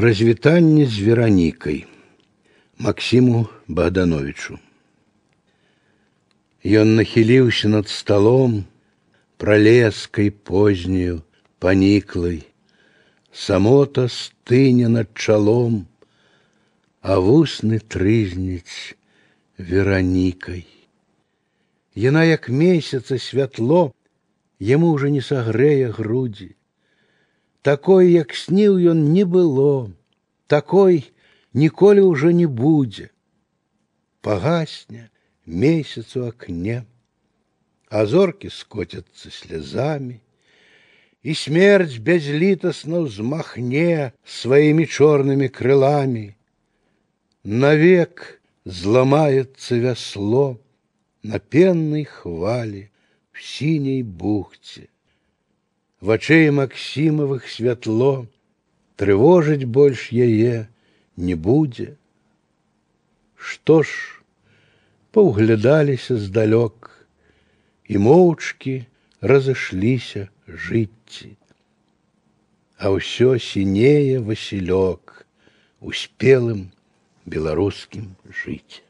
Развітанне з веранікай Максіму Богдановичу. Ён нахіліўся над сталом пралескай познюю паніклай, самота стыне над чалом, а вусны трызніць веранікай. Яна як месяца святло, яму уже не сагрэе грудзі, такой, як сніў ён не было, такой ніколі ўжо не будзе. Пагасне месяц у акне, а зоркі скоцяцца слезамі, і смерць бязлітасна ўзмахне сваімі чорнымі крыламі. Навек зламаецца вясло на пеннай хвалі в сіняй бухце вачэй Максімовых святло, трывожыць больш яе не будзе. Што ж, паўглядаліся здалёк і моўчкі разышліся жыцці. А ўсё сінее Васілёк у спелым беларускім жыць.